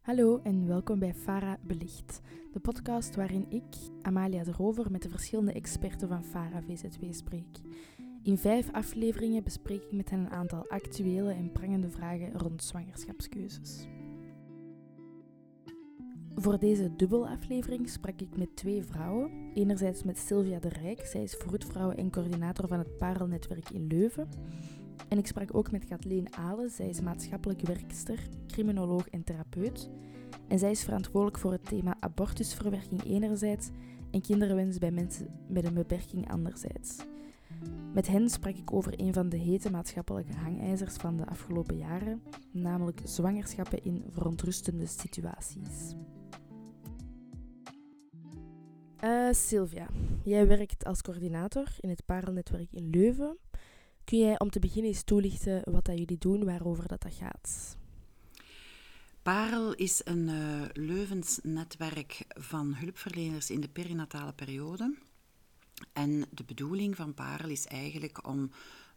Hallo en welkom bij Fara Belicht, de podcast waarin ik, Amalia de Rover, met de verschillende experten van Fara VZW spreek. In vijf afleveringen bespreek ik met hen een aantal actuele en prangende vragen rond zwangerschapskeuzes. Voor deze dubbelaflevering sprak ik met twee vrouwen. Enerzijds met Sylvia de Rijk, zij is vroedvrouw en coördinator van het Parelnetwerk in Leuven. En ik sprak ook met Kathleen Alen, zij is maatschappelijk werkster, criminoloog en therapeut. En zij is verantwoordelijk voor het thema abortusverwerking enerzijds en kinderwens bij mensen met een beperking anderzijds. Met hen sprak ik over een van de hete maatschappelijke hangijzers van de afgelopen jaren, namelijk zwangerschappen in verontrustende situaties. Uh, Sylvia, jij werkt als coördinator in het Parelnetwerk in Leuven. Kun jij om te beginnen eens toelichten wat dat jullie doen, waarover dat, gaat? Parel is een uh, Leuvens netwerk van hulpverleners in de perinatale periode. En de bedoeling van Parel is eigenlijk om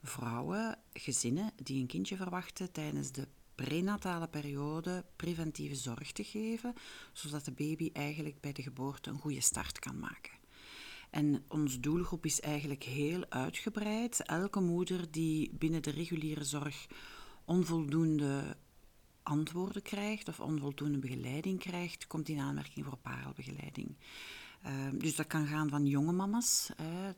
vrouwen, gezinnen die een kindje verwachten tijdens de prenatale periode preventieve zorg te geven, zodat de baby eigenlijk bij de geboorte een goede start kan maken. En ons doelgroep is eigenlijk heel uitgebreid. Elke moeder die binnen de reguliere zorg onvoldoende antwoorden krijgt of onvoldoende begeleiding krijgt, komt in aanmerking voor parelbegeleiding. Ehm, dus dat kan gaan van jonge mama's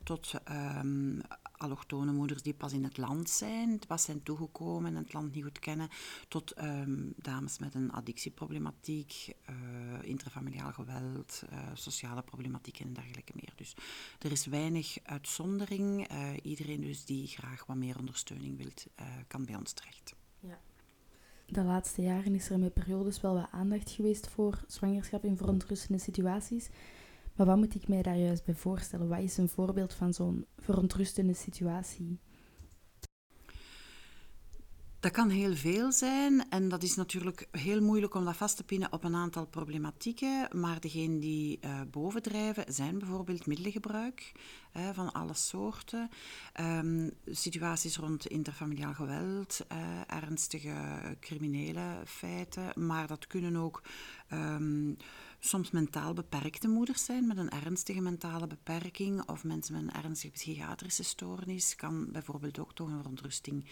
tot um, allochtone moeders die pas in het land zijn, pas zijn toegekomen en het land niet goed kennen, tot ehm, dames met een addictieproblematiek, uh, intrafamiliaal geweld, uh, sociale problematiek en dergelijke meer. Dus er is weinig uitzondering. Uh, iedereen dus die graag wat meer ondersteuning wil, kan bij ons terecht. Ja. De laatste jaren is er met periodes wel wat aandacht geweest voor zwangerschap in verontrustende situaties. Maar wat moet ik mij daar juist bij voorstellen? Wat is een voorbeeld van zo'n verontrustende situatie? Dat kan heel veel zijn en dat is natuurlijk heel moeilijk om dat vast te pinnen op een aantal problematieken. Maar degenen die uh, bovendrijven zijn bijvoorbeeld middelengebruik van alle soorten, um, situaties rond interfamiliaal geweld, uh, ernstige criminele feiten, maar dat kunnen ook. Um, soms mentaal beperkte moeders zijn met een ernstige mentale beperking of mensen met een ernstige psychiatrische stoornis kan bijvoorbeeld ook toch een verontrusting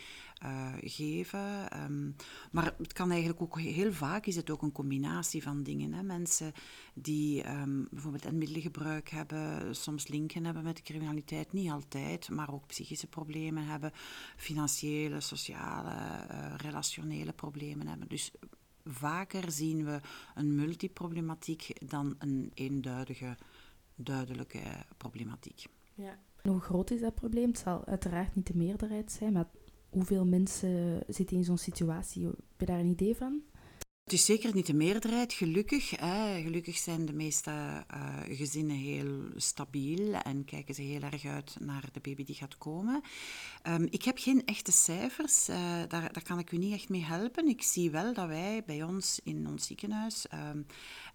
uh, geven. Um, maar het kan eigenlijk ook heel vaak is het ook een combinatie van dingen. Hè. Mensen die um, bijvoorbeeld een middelengebruik hebben, soms linken hebben met de criminaliteit, niet altijd, maar ook psychische problemen hebben, financiële, sociale, uh, relationele problemen hebben. Dus vaker zien we een multiproblematiek dan een eenduidige, duidelijke problematiek. Ja. hoe groot is dat probleem? Het zal uiteraard niet de meerderheid zijn, maar hoeveel mensen zitten in zo'n situatie? Heb je daar een idee van? Het is zeker niet de meerderheid, gelukkig. Gelukkig zijn de meeste uh, gezinnen heel stabiel en kijken ze heel erg uit naar de baby die gaat komen. Um, ik heb geen echte cijfers, uh, daar, kan ik u niet echt mee helpen. Ik zie wel dat wij bij ons in ons ziekenhuis um,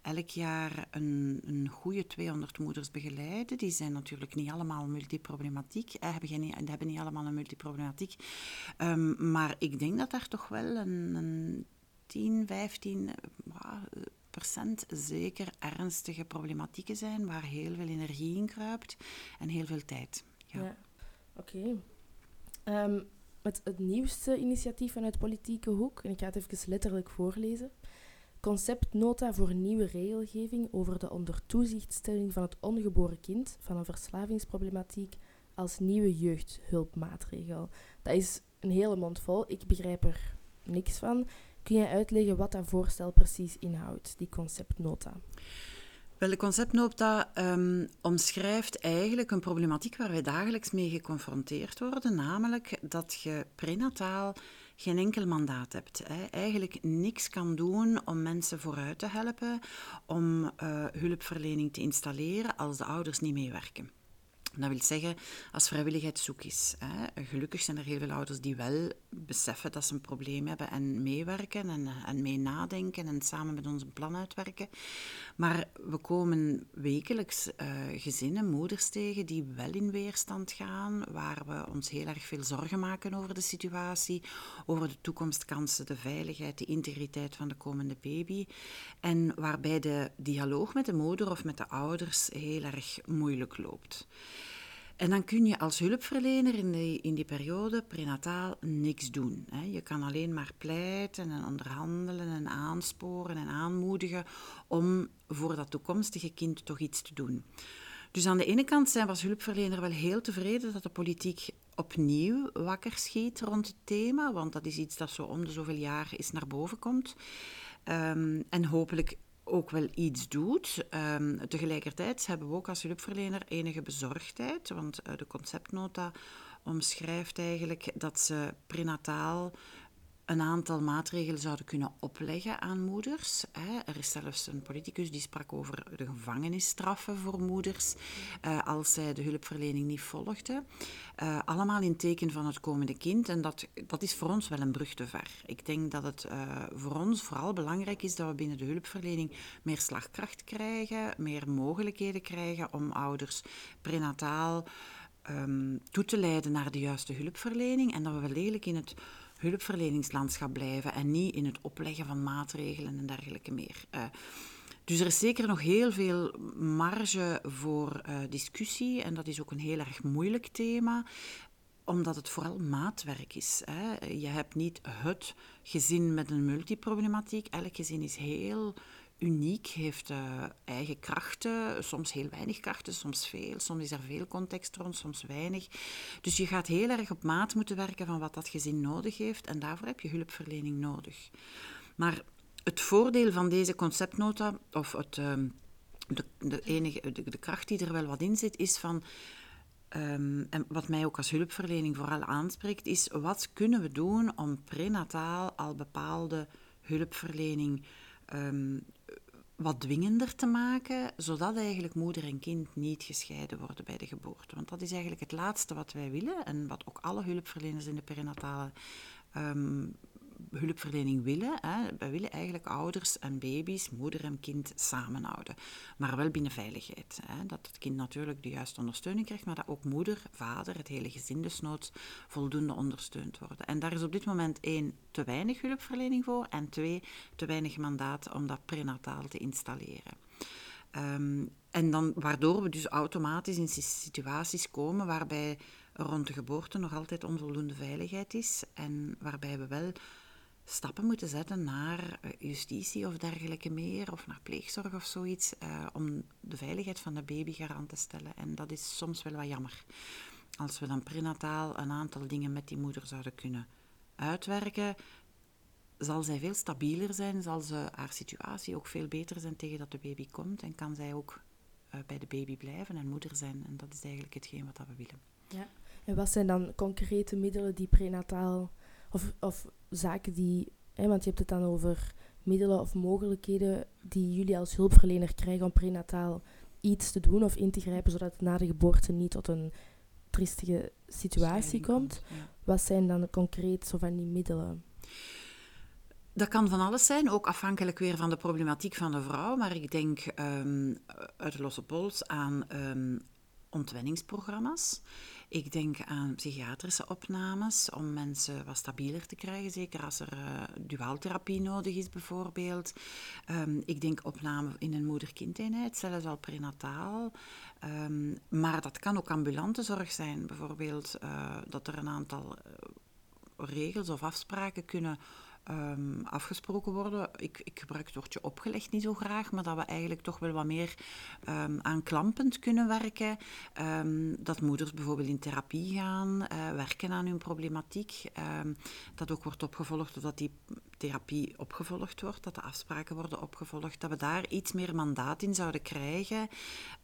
elk jaar een, een goede 200 moeders begeleiden. Die zijn natuurlijk niet allemaal multiproblematiek, uh, hebben, geen, hebben niet allemaal een multiproblematiek. Um, maar ik denk dat daar toch wel een, een 10, 15 procent zeker ernstige problematieken zijn waar heel veel energie in kruipt en heel veel tijd. Ja, oké. Okay. Ehm, het, het, nieuwste initiatief vanuit politieke hoek, en ik ga het even letterlijk voorlezen. Conceptnota voor nieuwe regelgeving over de onder toezichtstelling van het ongeboren kind van een verslavingsproblematiek als nieuwe jeugdhulpmaatregel. Dat is een hele mond vol. Ik begrijp er niks van. Kun je uitleggen wat dat voorstel precies inhoudt, die conceptnota? Wel, de conceptnota um, omschrijft eigenlijk een problematiek waar wij dagelijks mee geconfronteerd worden, namelijk dat je prenataal geen enkel mandaat hebt. Hè. Eigenlijk niks kan doen om mensen vooruit te helpen, om uh, hulpverlening te installeren als de ouders niet meewerken. Dat wil zeggen, als vrijwilligheid zoek is. Hè. Gelukkig zijn er heel veel ouders die wel beseffen dat ze een probleem hebben en meewerken en, en mee nadenken en samen met ons een plan uitwerken. Maar we komen wekelijks uh, gezinnen, moeders tegen, die wel in weerstand gaan, waar we ons heel erg veel zorgen maken over de situatie, over de toekomstkansen, de veiligheid, de integriteit van de komende baby. En waarbij de dialoog met de moeder of met de ouders heel erg moeilijk loopt. En dan kun je als hulpverlener in die, in die periode prenataal niks doen. Hè. Je kan alleen maar pleiten en onderhandelen en aansporen en aanmoedigen om voor dat toekomstige kind toch iets te doen. Dus aan de ene kant zijn we als hulpverlener wel heel tevreden dat de politiek opnieuw wakker schiet rond het thema, want dat is iets dat zo om de zoveel jaar eens naar boven komt. Um, en hopelijk ook wel iets doet. Um, tegelijkertijd hebben we ook als hulpverlener enige bezorgdheid, want uh, de conceptnota omschrijft eigenlijk dat ze prenataal een aantal maatregelen zouden kunnen opleggen aan moeders. Er is zelfs een politicus die sprak over de gevangenisstraffen voor moeders eh, als zij de hulpverlening niet volgden. Uh, allemaal in teken van het komende kind. En dat, dat is voor ons wel een brug te ver. Ik denk dat het uh, voor ons vooral belangrijk is dat we binnen de hulpverlening meer slagkracht krijgen, meer mogelijkheden krijgen om ouders prenataal um, toe te leiden naar de juiste hulpverlening. En dat we wel degelijk in het hulpverleningslandschap blijven en niet in het opleggen van maatregelen en dergelijke meer. Uh, dus er is zeker nog heel veel marge voor uh, discussie en dat is ook een heel erg moeilijk thema omdat het vooral maatwerk is. Hè. Je hebt niet het gezin met een multiproblematiek. Elk gezin is heel uniek, heeft uh, eigen krachten, soms heel weinig krachten, soms veel, soms is er veel context rond, soms weinig. Dus je gaat heel erg op maat moeten werken van wat dat gezin nodig heeft en daarvoor heb je hulpverlening nodig. Maar het voordeel van deze conceptnota, of het, uh, de, de, enige, de, kracht die er wel wat in zit, is van. Um, en wat mij ook als hulpverlening vooral aanspreekt, is wat kunnen we doen om prenataal al bepaalde hulpverlening um, wat dwingender te maken, zodat eigenlijk moeder en kind niet gescheiden worden bij de geboorte. Want dat is eigenlijk het laatste wat wij willen en wat ook alle hulpverleners in de perinatale um, hulpverlening willen. Hè. Willen eigenlijk ouders en baby's, moeder en kind samenhouden. Maar wel binnen veiligheid. Hè. Dat het kind natuurlijk de juiste ondersteuning krijgt, maar dat ook moeder, vader, het hele gezin desnoods voldoende ondersteund worden. En daar is op dit moment één, te weinig hulpverlening voor en twee, te weinig mandaat om dat prenataal te installeren. Um, en dan, waardoor we dus automatisch in situaties komen waarbij rond de geboorte nog altijd onvoldoende veiligheid is en waarbij we wel stappen moeten zetten naar eh, justitie of dergelijke meer, of naar pleegzorg of zoiets, uh, om de veiligheid van de baby garant te stellen. En dat is soms wel wat jammer. Als we dan prenataal een aantal dingen met die moeder zouden kunnen uitwerken, zal zij veel stabieler zijn, zal ze haar situatie ook veel beter zijn tegen dat de baby komt en kan zij ook uh, bij de baby blijven en moeder zijn. En dat is eigenlijk hetgeen wat we willen. Ja. En wat zijn dan concrete middelen die prenataal of, of zaken die, hè, want je hebt het dan over middelen of mogelijkheden die jullie als hulpverlener krijgen om prenataal iets te doen of in te grijpen, zodat het na de geboorte niet tot een triestige situatie komt. Wat zijn dan concreet zo van die middelen? Dat kan van alles zijn, ook afhankelijk weer van de problematiek van de vrouw. Maar ik denk um, uit de losse pols aan um, ontwenningsprogramma's. Ik denk aan psychiatrische opnames om mensen wat stabieler te krijgen, zeker als er uh, duaaltherapie nodig is bijvoorbeeld. Um, ik denk opname in een moeder-kindeenheid, zelfs al prenataal. Um, maar dat kan ook ambulante zorg zijn, bijvoorbeeld uh, dat er een aantal uh, regels of afspraken kunnen um, afgesproken worden. Ik, ik gebruik het woordje opgelegd niet zo graag, maar dat we eigenlijk toch wel wat meer um, aanklampend kunnen werken. Um, dat moeders bijvoorbeeld in therapie gaan, uh, werken aan hun problematiek. dat ook wordt opgevolgd, dat die therapie opgevolgd wordt, dat de afspraken worden opgevolgd, dat we daar iets meer mandaat in zouden krijgen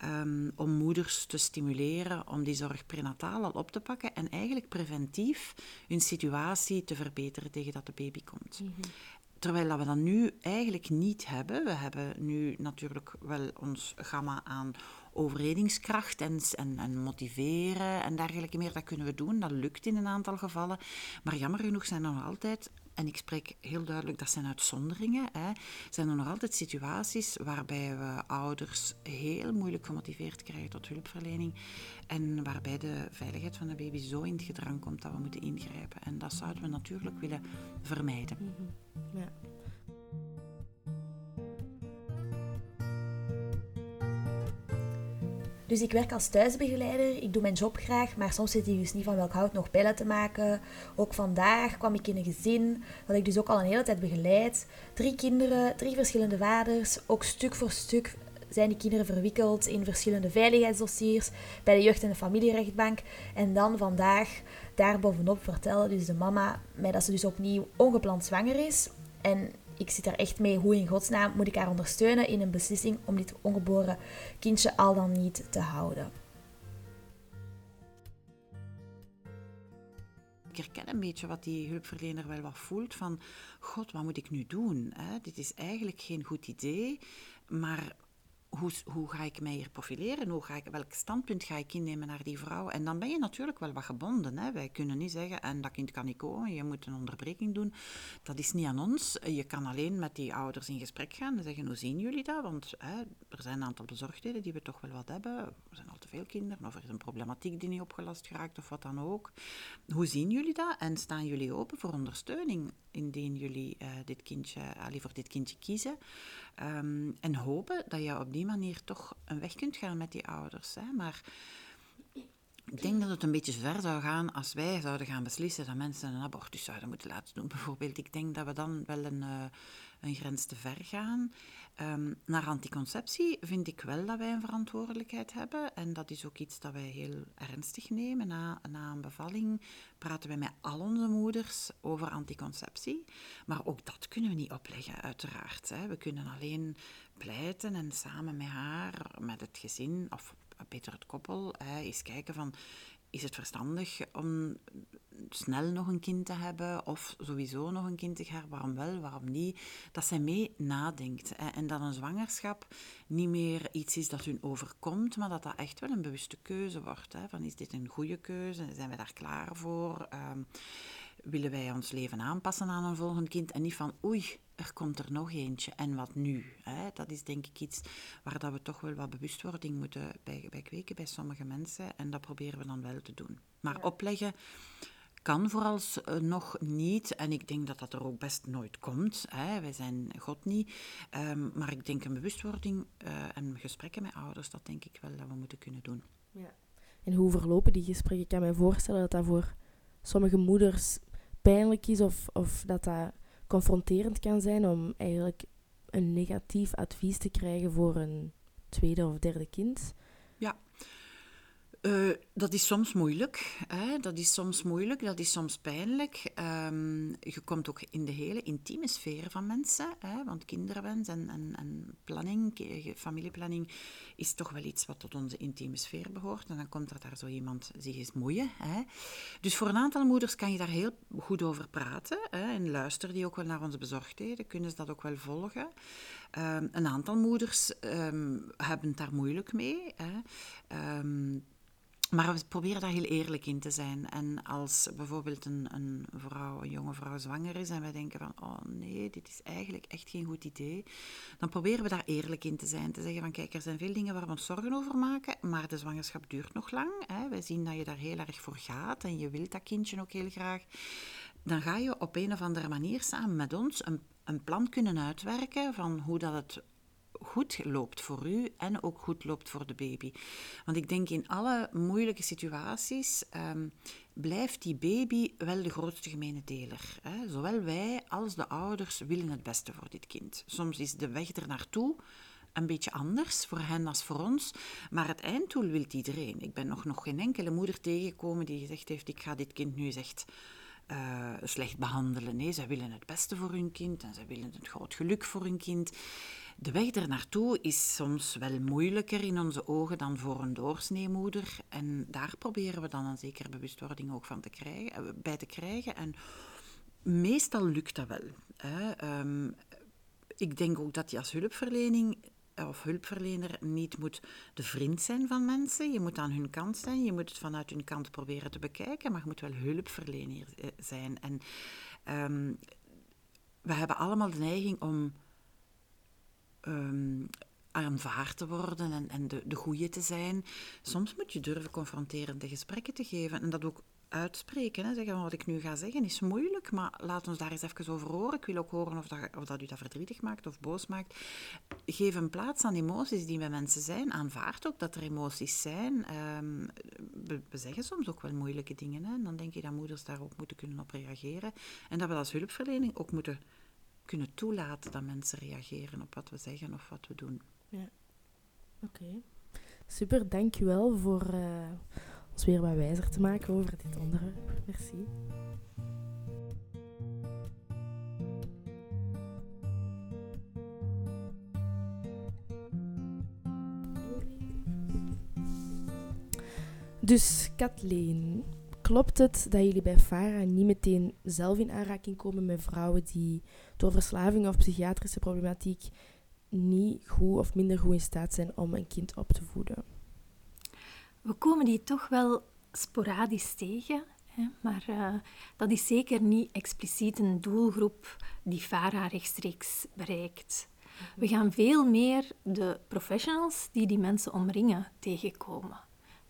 um, om moeders te stimuleren om die zorg prenataal al op te pakken en eigenlijk preventief hun situatie te verbeteren tegen dat de baby komt. Mm -hmm. Terwijl dat we dat nu eigenlijk niet hebben. We hebben nu natuurlijk wel ons gamma aan overredingskracht en, en, en, motiveren en dergelijke meer. Dat kunnen we doen, dat lukt in een aantal gevallen. Maar jammer genoeg zijn er nog altijd, en ik spreek heel duidelijk, dat zijn uitzonderingen, hè, zijn er nog altijd situaties waarbij we ouders heel moeilijk gemotiveerd krijgen tot hulpverlening en waarbij de veiligheid van de baby zo in het gedrang komt dat we moeten ingrijpen. En dat zouden we natuurlijk willen vermijden. Mhm. Ja. Dus ik werk als thuisbegeleider, ik doe mijn job graag, maar soms zit hij dus niet van welk hout nog bellen te maken. Ook vandaag kwam ik in een gezin dat ik dus ook al een hele tijd begeleid. Drie kinderen, drie verschillende vaders, ook stuk voor stuk zijn die kinderen verwikkeld in verschillende veiligheidsdossiers bij de jeugd- en de familierechtbank. En dan vandaag daarbovenop vertellen dus de mama mij dat ze dus opnieuw ongepland zwanger is. En ik zit daar echt mee. Hoe in godsnaam moet ik haar ondersteunen in een beslissing om dit ongeboren kindje al dan niet te houden? Ik herken een beetje wat die hulpverlener wel wat voelt van, god, wat moet ik nu doen? Dit is eigenlijk geen goed idee, maar hoe, hoe ga ik mij hier profileren? Hoe ga ik, welk standpunt ga ik innemen naar die vrouw? En dan ben je natuurlijk wel wat gebonden. Hè? Wij kunnen niet zeggen, en dat kind kan niet komen, je moet een onderbreking doen. Dat is niet aan ons. Je kan alleen met die ouders in gesprek gaan en zeggen, hoe zien jullie dat? Want hè, er zijn een aantal bezorgdheden die we toch wel wat hebben. Er zijn al te veel kinderen, of er is een problematiek die niet opgelast geraakt, of wat dan ook. Hoe zien jullie dat? En staan jullie open voor ondersteuning indien jullie uh, dit kindje, voor dit kindje kiezen? Um, en hopen dat je op die manier toch een weg kunt gaan met die ouders. Hè? Maar ik denk dat het een beetje ver zou gaan als wij zouden gaan beslissen dat mensen een abortus zouden moeten laten doen. Bijvoorbeeld, ik denk dat we dan wel een, uh, een grens te ver gaan. Um, naar anticonceptie vind ik wel dat wij een verantwoordelijkheid hebben. En dat is ook iets dat wij heel ernstig nemen. Na, na een bevalling praten wij met al onze moeders over anticonceptie. Maar ook dat kunnen we niet opleggen, uiteraard. Hè. We kunnen alleen pleiten en samen met haar, met het gezin, of beter het koppel, hè, eens kijken van is het verstandig om snel nog een kind te hebben of sowieso nog een kind te gaan? Waarom wel, waarom niet? Dat zij mee nadenkt en dat een zwangerschap niet meer iets is dat hun overkomt, maar dat dat echt wel een bewuste keuze wordt. Hè, van is dit een goede keuze? Zijn we daar klaar voor? Um, willen wij ons leven aanpassen aan een volgend kind en niet van oei, er komt er nog eentje en wat nu? Hè? Dat is denk ik iets waar dat we toch wel wat bewustwording moeten bij, bij kweken bij sommige mensen en dat proberen we dan wel te doen. Maar opleggen kan vooralsnog niet en ik denk dat dat er ook best nooit komt. Hè? Wij zijn God niet. Um, maar ik denk een bewustwording uh, en gesprekken met ouders, dat denk ik wel dat we moeten kunnen doen. Ja. En hoe verlopen die gesprekken? Ik kan me voorstellen dat dat voor sommige moeders pijnlijk is of, of dat dat confronterend kan zijn om eigenlijk een negatief advies te krijgen voor een tweede of derde kind. Uh, dat is soms moeilijk. Hè? Dat is soms moeilijk, dat is soms pijnlijk. Um, je komt ook in de hele intieme sfeer van mensen. Hè? Want kinderwens en, en, en planning, familieplanning, is toch wel iets wat tot onze intieme sfeer behoort. En dan komt er daar zo iemand zich eens moeien. Hè? Dus voor een aantal moeders kan je daar heel goed over praten. Hè? En luisteren die ook wel naar onze bezorgdheden, kunnen ze dat ook wel volgen. Um, een aantal moeders um, hebben het daar moeilijk mee. Hè? Maar we proberen daar heel eerlijk in te zijn. En als bijvoorbeeld een, een vrouw, een jonge vrouw zwanger is en wij denken van, oh nee, dit is eigenlijk echt geen goed idee, dan proberen we daar eerlijk in te zijn. Te zeggen van, kijk, er zijn veel dingen waar we ons zorgen over maken, maar de zwangerschap duurt nog lang. Hè. Wij zien dat je daar heel erg voor gaat en je wilt dat kindje ook heel graag. Dan ga je op een of andere manier samen met ons een, een plan kunnen uitwerken van hoe dat het goed loopt voor u en ook goed loopt voor de baby. Want ik denk in alle moeilijke situaties um, blijft die baby wel de grootste gemene deler. Hè? Zowel wij als de ouders willen het beste voor dit kind. Soms is de weg er naartoe een beetje anders voor hen als voor ons. Maar het einddoel wil iedereen. Ik ben nog, nog geen enkele moeder tegengekomen die gezegd heeft: Ik ga dit kind nu eens echt uh, slecht behandelen. Nee, zij willen het beste voor hun kind en zij willen het groot geluk voor hun kind. De weg er naartoe is soms wel moeilijker in onze ogen dan voor een doorsneemoeder. En daar proberen we dan een zekere bewustwording ook van te krijgen, eh, bij te krijgen. En meestal lukt dat wel. Hè. Um, ik denk ook dat je als hulpverlening of hulpverlener niet moet de vriend zijn van mensen. Je moet aan hun kant zijn. Je moet het vanuit hun kant proberen te bekijken. Maar je moet wel hulpverlener eh, zijn. En um, we hebben allemaal de neiging om um, aanvaard te worden en, en de, de goede te zijn. Soms moet je durven confronterende gesprekken te geven. En dat ook uitspreken. Hè. Zeggen wat ik nu ga zeggen is moeilijk, maar laat ons daar eens even over horen. Ik wil ook horen of dat, of dat u dat verdrietig maakt of boos maakt. Geef een plaats aan emoties die bij mensen zijn. Aanvaard ook dat er emoties zijn. Ehm, we, zeggen soms ook wel moeilijke dingen. Hè. En dan denk je dat moeders daar ook moeten kunnen op reageren. En dat we als hulpverlening ook moeten kunnen toelaten dat mensen reageren op wat we zeggen of wat we doen. Ja, oké. Super, dankjewel voor... Uh ons weer wat wijzer te maken over dit onderwerp. Merci. Dus Kathleen, klopt het dat jullie bij FARA niet meteen zelf in aanraking komen met vrouwen die door verslaving of psychiatrische problematiek niet goed of minder goed in staat zijn om een kind op te voeden? We komen die toch wel sporadisch tegen. Hè? Maar uh, dat is zeker niet expliciet een doelgroep die FARA rechtstreeks bereikt. We gaan veel meer de professionals die die mensen omringen tegenkomen.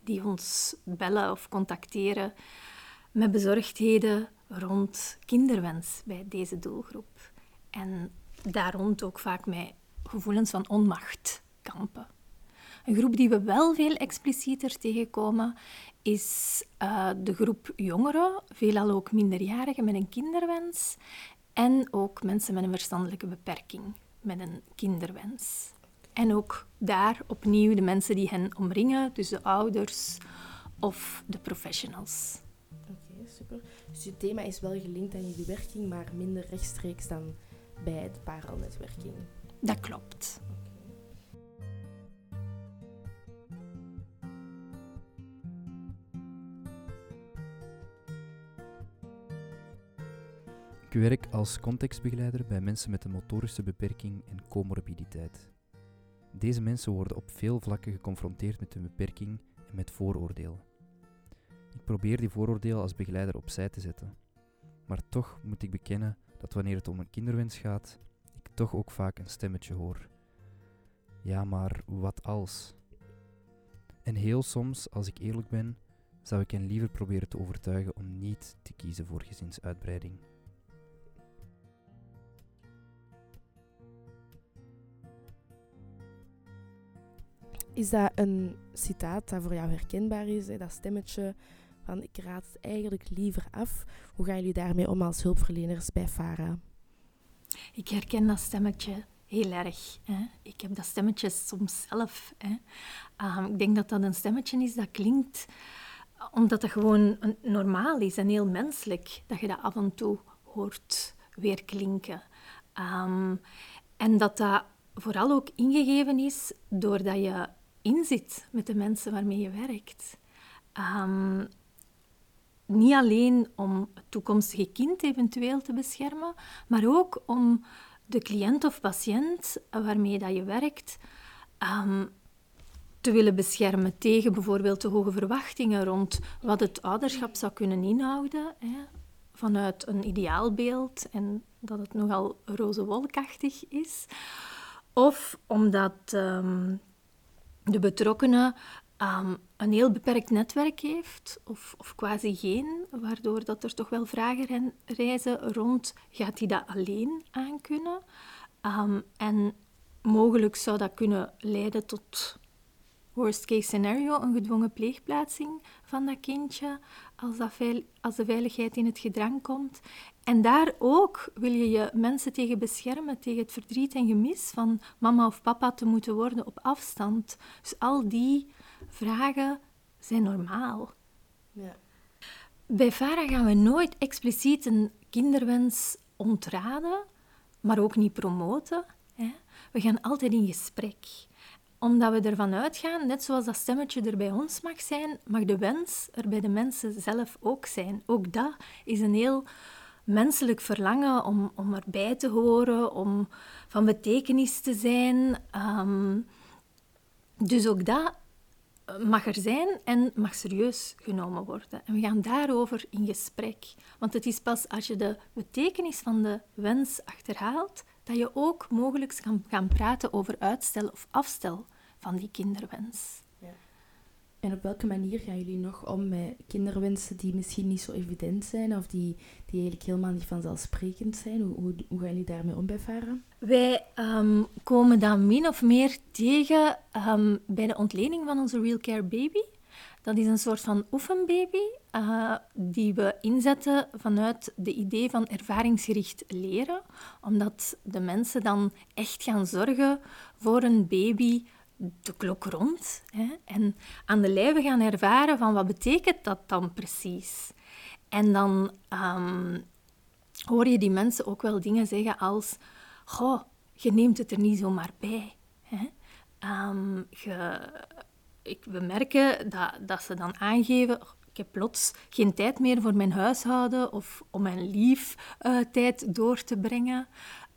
Die ons bellen of contacteren met bezorgdheden rond kinderwens bij deze doelgroep. En daar rond ook vaak met gevoelens van onmacht kampen. Een groep die we wel veel explicieter tegenkomen is uh, de groep jongeren, veelal ook minderjarigen met een kinderwens en ook mensen met een verstandelijke beperking met een kinderwens. En ook daar opnieuw de mensen die hen omringen, dus de ouders of de professionals. Oké, super. Dus je thema is wel gelinkt aan jullie werking, maar minder rechtstreeks dan bij de parelnetwerking. Dat klopt. Ik werk als contextbegeleider bij mensen met een motorische beperking en comorbiditeit. Deze mensen worden op veel vlakken geconfronteerd met hun beperking en met vooroordelen. Ik probeer die vooroordelen als begeleider opzij te zetten. Maar toch moet ik bekennen dat wanneer het om een kinderwens gaat, ik toch ook vaak een stemmetje hoor. Ja, maar wat als? En heel soms, als ik eerlijk ben, zou ik hen liever proberen te overtuigen om niet te kiezen voor gezinsuitbreiding. Is dat een citaat dat voor jou herkenbaar is? Hè? Dat stemmetje van ik raad het eigenlijk liever af. Hoe gaan jullie daarmee om als hulpverleners bij FARA? Ik herken dat stemmetje heel erg. Hè. Ik heb dat stemmetje soms zelf. Hè. Ehm, ik denk dat dat een stemmetje is dat klinkt omdat het gewoon normaal is en heel menselijk dat je dat af en toe hoort weer klinken. Ehm, en dat dat vooral ook ingegeven is doordat je inzit met de mensen waarmee je werkt. Ehm, niet alleen om het toekomstige kind eventueel te beschermen, maar ook om de cliënt of patiënt waarmee dat je werkt ehm, te willen beschermen tegen bijvoorbeeld de hoge verwachtingen rond wat het ouderschap zou kunnen inhouden. Hè, vanuit een ideaalbeeld en dat het nogal rozewolkachtig is. Of omdat ehm, de betrokkenen um, een heel beperkt netwerk heeft, of, of quasi geen, waardoor dat er toch wel vragen reizen rond, gaat hij dat alleen aankunnen? Um, en mogelijk zou dat kunnen leiden tot worst case scenario, een gedwongen pleegplaatsing van dat kindje, als, dat als de veiligheid in het gedrang komt. En daar ook wil je je mensen tegen beschermen, tegen het verdriet en gemis van mama of papa te moeten worden op afstand. Dus al die vragen zijn normaal. Ja. Bij VARA gaan we nooit expliciet een kinderwens ontraden, maar ook niet promoten. Hè. We gaan altijd in gesprek omdat we ervan uitgaan, net zoals dat stemmetje er bij ons mag zijn, mag de wens er bij de mensen zelf ook zijn. Ook dat is een heel menselijk verlangen om, om erbij te horen, om van betekenis te zijn. Ehm, dus ook dat mag er zijn en mag serieus genomen worden. En we gaan daarover in gesprek. Want het is pas als je de betekenis van de wens achterhaalt, dat je ook mogelijk kan gaan praten over uitstel of afstel van die kinderwens. En op welke manier gaan jullie nog om met kinderwensen die misschien niet zo evident zijn of die, die eigenlijk helemaal niet vanzelfsprekend zijn? Hoe, hoe, gaan jullie daarmee om bij Varen? Wij um, komen dat min of meer tegen um, bij de ontleding van onze Real Care Baby. Dat is een soort van oefenbaby uh, die we inzetten vanuit de idee van ervaringsgericht leren, omdat de mensen dan echt gaan zorgen voor een baby de klok rond hè, en aan de lijve gaan ervaren van wat betekent dat dan precies. En dan um, hoor je die mensen ook wel dingen zeggen als, goh, je neemt het er niet zomaar bij. Hè. Um, je, ik, we merken dat, dat ze dan aangeven, ik heb plots geen tijd meer voor mijn huishouden of om mijn lief uh, tijd door te brengen.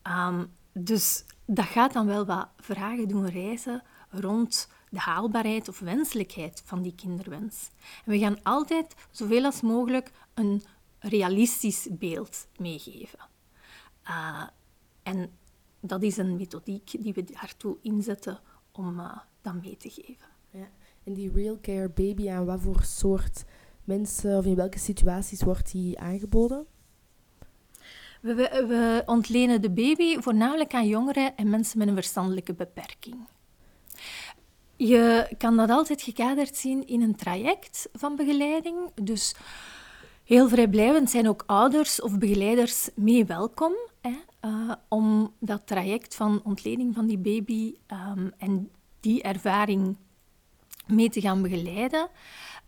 Um, dus dat gaat dan wel wat vragen doen reizen rond de haalbaarheid of wenselijkheid van die kinderwens. En we gaan altijd zoveel als mogelijk een realistisch beeld meegeven. Uh, en dat is een methodiek die we daartoe inzetten om uh, dat mee te geven. Ja. En die Real Care Baby, aan wat voor soort mensen of in welke situaties wordt die aangeboden? We, we, we ontlenen de baby voornamelijk aan jongeren en mensen met een verstandelijke beperking. Je kan dat altijd gekaderd zien in een traject van begeleiding. Dus heel vrijblijvend zijn ook ouders of begeleiders mee welkom hè, uh, om dat traject van ontleding van die baby um, en die ervaring mee te gaan begeleiden.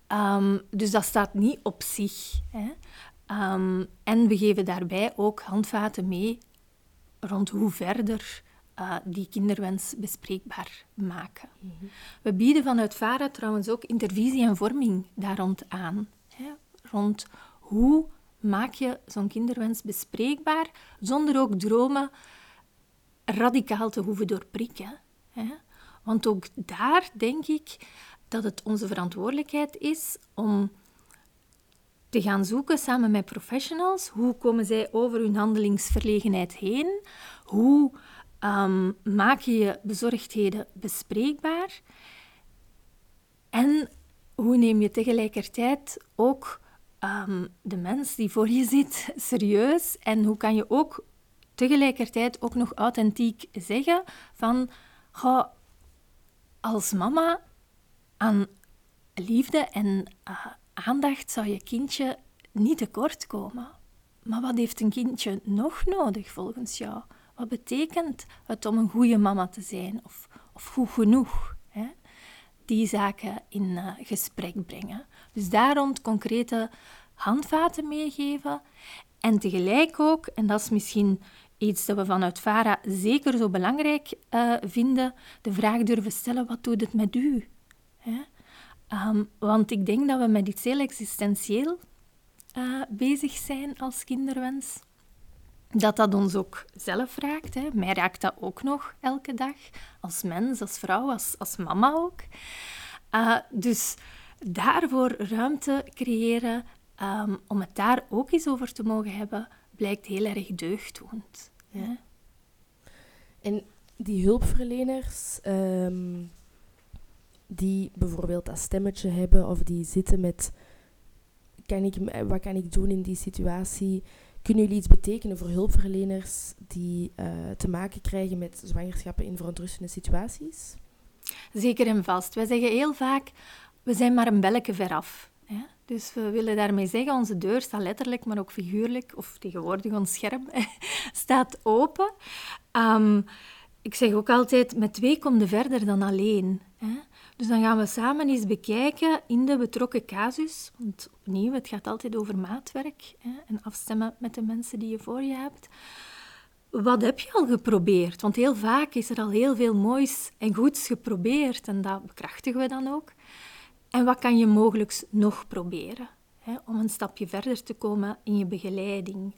Um, dus dat staat niet op zich. Hè. Um, en we geven daarbij ook handvaten mee rond hoe verder uh, die kinderwens bespreekbaar maken. Mm -hmm. We bieden vanuit VARA trouwens ook intervisie en vorming daar rond aan. Hè, rond hoe maak je zo'n kinderwens bespreekbaar zonder ook dromen radicaal te hoeven doorprikken. Hè? Want ook daar denk ik dat het onze verantwoordelijkheid is om te gaan zoeken samen met professionals. Hoe komen zij over hun handelingsverlegenheid heen? Hoe um, maak je je bezorgdheden bespreekbaar? En hoe neem je tegelijkertijd ook um, de mens die voor je zit serieus? En hoe kan je ook tegelijkertijd ook nog authentiek zeggen van... Goh, als mama aan liefde en uh, aandacht zou je kindje niet tekort komen. Maar wat heeft een kindje nog nodig volgens jou? Wat betekent het om een goede mama te zijn of, of goed genoeg? Hè? Die zaken in uh, gesprek brengen. Dus daar rond concrete handvaten meegeven. En tegelijk ook, en dat is misschien iets dat we vanuit VARA zeker zo belangrijk uh, vinden, de vraag durven stellen, wat doet het met u? Hè? Um, want ik denk dat we met iets heel existentieel uh, bezig zijn als kinderwens dat dat ons ook zelf raakt. Hè. Mij raakt dat ook nog elke dag, als mens, als vrouw, als, als mama ook. Uh, dus daarvoor ruimte creëren, um, om het daar ook eens over te mogen hebben, blijkt heel erg deugddoend. Ja. En die hulpverleners, um, die bijvoorbeeld dat stemmetje hebben of die zitten met... Kan ik, wat kan ik doen in die situatie? Kunnen jullie iets betekenen voor hulpverleners die uh, te maken krijgen met zwangerschappen in verontrustende situaties? Zeker en vast. Wij zeggen heel vaak, we zijn maar een belletje veraf. Hè? Dus we willen daarmee zeggen, onze deur staat letterlijk, maar ook figuurlijk, of tegenwoordig ons scherm, staat open. Um, ik zeg ook altijd, met twee kom je verder dan alleen. Hè? Dus dan gaan we samen eens bekijken in de betrokken casus. Want opnieuw, het gaat altijd over maatwerk hè, en afstemmen met de mensen die je voor je hebt. Wat heb je al geprobeerd? Want heel vaak is er al heel veel moois en goeds geprobeerd en dat bekrachtigen we dan ook. En wat kan je mogelijk nog proberen hè, om een stapje verder te komen in je begeleiding?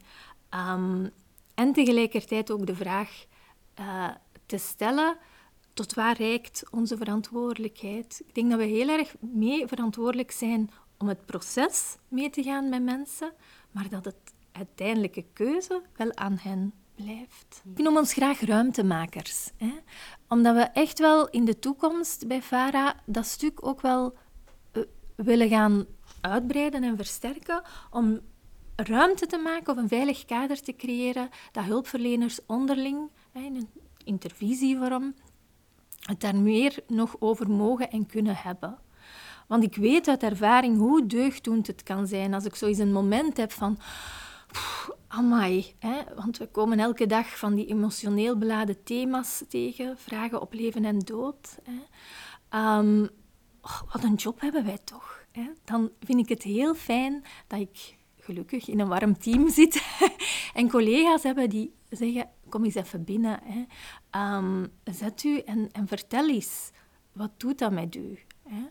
Ehm, en tegelijkertijd ook de vraag uh, te stellen tot waar reikt onze verantwoordelijkheid? Ik denk dat we heel erg mee verantwoordelijk zijn om het proces mee te gaan met mensen, maar dat het uiteindelijke keuze wel aan hen blijft. Ik noem ons graag ruimtemakers, hè? omdat we echt wel in de toekomst bij FARA dat stuk ook wel uh, willen gaan uitbreiden en versterken om ruimte te maken of een veilig kader te creëren dat hulpverleners onderling, in een intervisievorm, het daar meer nog over mogen en kunnen hebben. Want ik weet uit ervaring hoe deugddoend het kan zijn als ik zo eens een moment heb van... Amai, hè? want we komen elke dag van die emotioneel beladen thema's tegen, vragen op leven en dood. Hè? Ehm, oh, wat een job hebben wij toch? Hè? Dan vind ik het heel fijn dat ik gelukkig in een warm team zit en collega's hebben die zeggen, kom eens even binnen. Hè. Um, zet u en, en vertel eens, wat doet dat met u? Hè?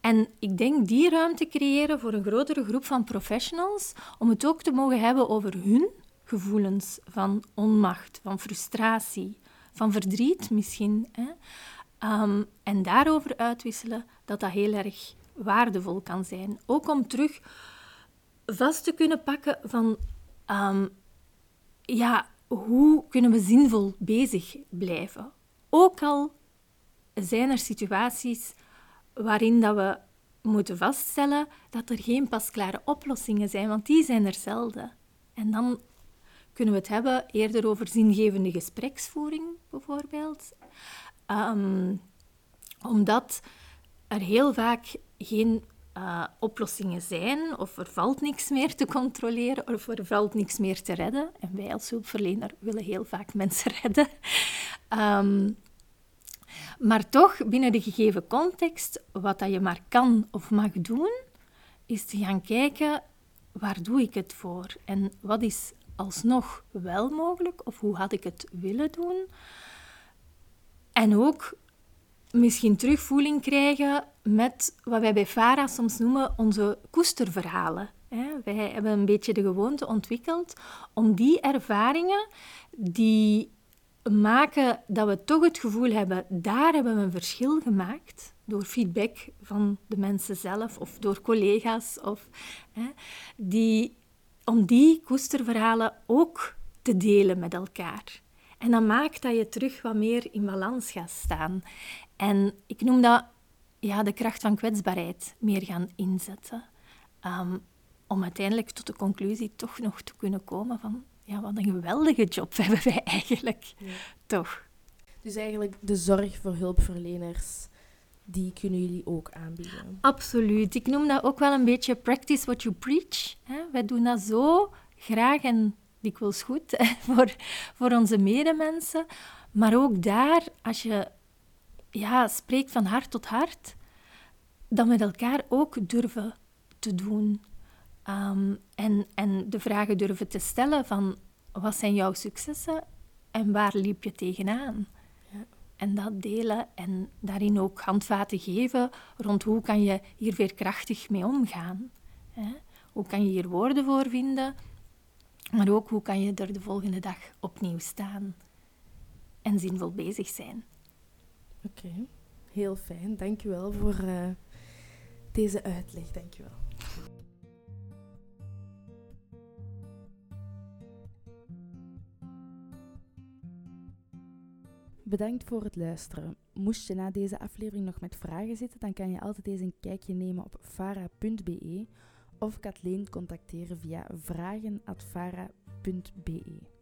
En ik denk die ruimte creëren voor een grotere groep van professionals, om het ook te mogen hebben over hun gevoelens van onmacht, van frustratie, van verdriet misschien. Hè? Um, en daarover uitwisselen, dat dat heel erg waardevol kan zijn. Ook om terug vast te kunnen pakken van um, ja, hoe kunnen we zinvol bezig blijven? Ook al zijn er situaties waarin dat we moeten vaststellen dat er geen pasklare oplossingen zijn, want die zijn er zelden. En dan kunnen we het hebben eerder over zingevende gespreksvoering, bijvoorbeeld. Um, omdat er heel vaak geen uh, oplossingen zijn, of er valt niks meer te controleren, of er valt niks meer te redden. En wij als hulpverlener willen heel vaak mensen redden. Um, maar toch, binnen de gegeven context, wat dat je maar kan of mag doen, is te gaan kijken, waar doe ik het voor? En wat is alsnog wel mogelijk, of hoe had ik het willen doen? En ook misschien terugvoeling krijgen met wat wij bij FARA soms noemen onze koesterverhalen. Wij hebben een beetje de gewoonte ontwikkeld om die ervaringen die maken dat we toch het gevoel hebben, daar hebben we een verschil gemaakt door feedback van de mensen zelf of door collega's, of, die, om die koesterverhalen ook te delen met elkaar. En dat maakt dat je terug wat meer in balans gaat staan. En ik noem dat ja, de kracht van kwetsbaarheid meer gaan inzetten. Um, om uiteindelijk tot de conclusie toch nog te kunnen komen van ja, wat een geweldige job hebben wij eigenlijk. Toch? Dus eigenlijk de zorg voor hulpverleners, die kunnen jullie ook aanbieden? Absoluut. Ik noem dat ook wel een beetje practice what you preach. Wij doen dat zo graag en dikwijls goed voor, voor onze medemensen. Maar ook daar, als je ja, spreekt van hart tot hart, dan met elkaar ook durven te doen. Um, en, en de vragen durven te stellen van wat zijn jouw successen en waar liep je tegenaan? Ja. En dat delen en daarin ook handvaten geven rond hoe kan je hier weer krachtig mee omgaan. Hè? Hoe kan je hier woorden voor vinden, maar ook hoe kan je er de volgende dag opnieuw staan en zinvol bezig zijn. Oké, heel fijn. Dankjewel voor uh, deze uitleg. Dankjewel. Bedankt voor het luisteren. Moest je na deze aflevering nog met vragen zitten, dan kan je altijd eens een kijkje nemen op fara.be of Kathleen contacteren via vragen.fara.be.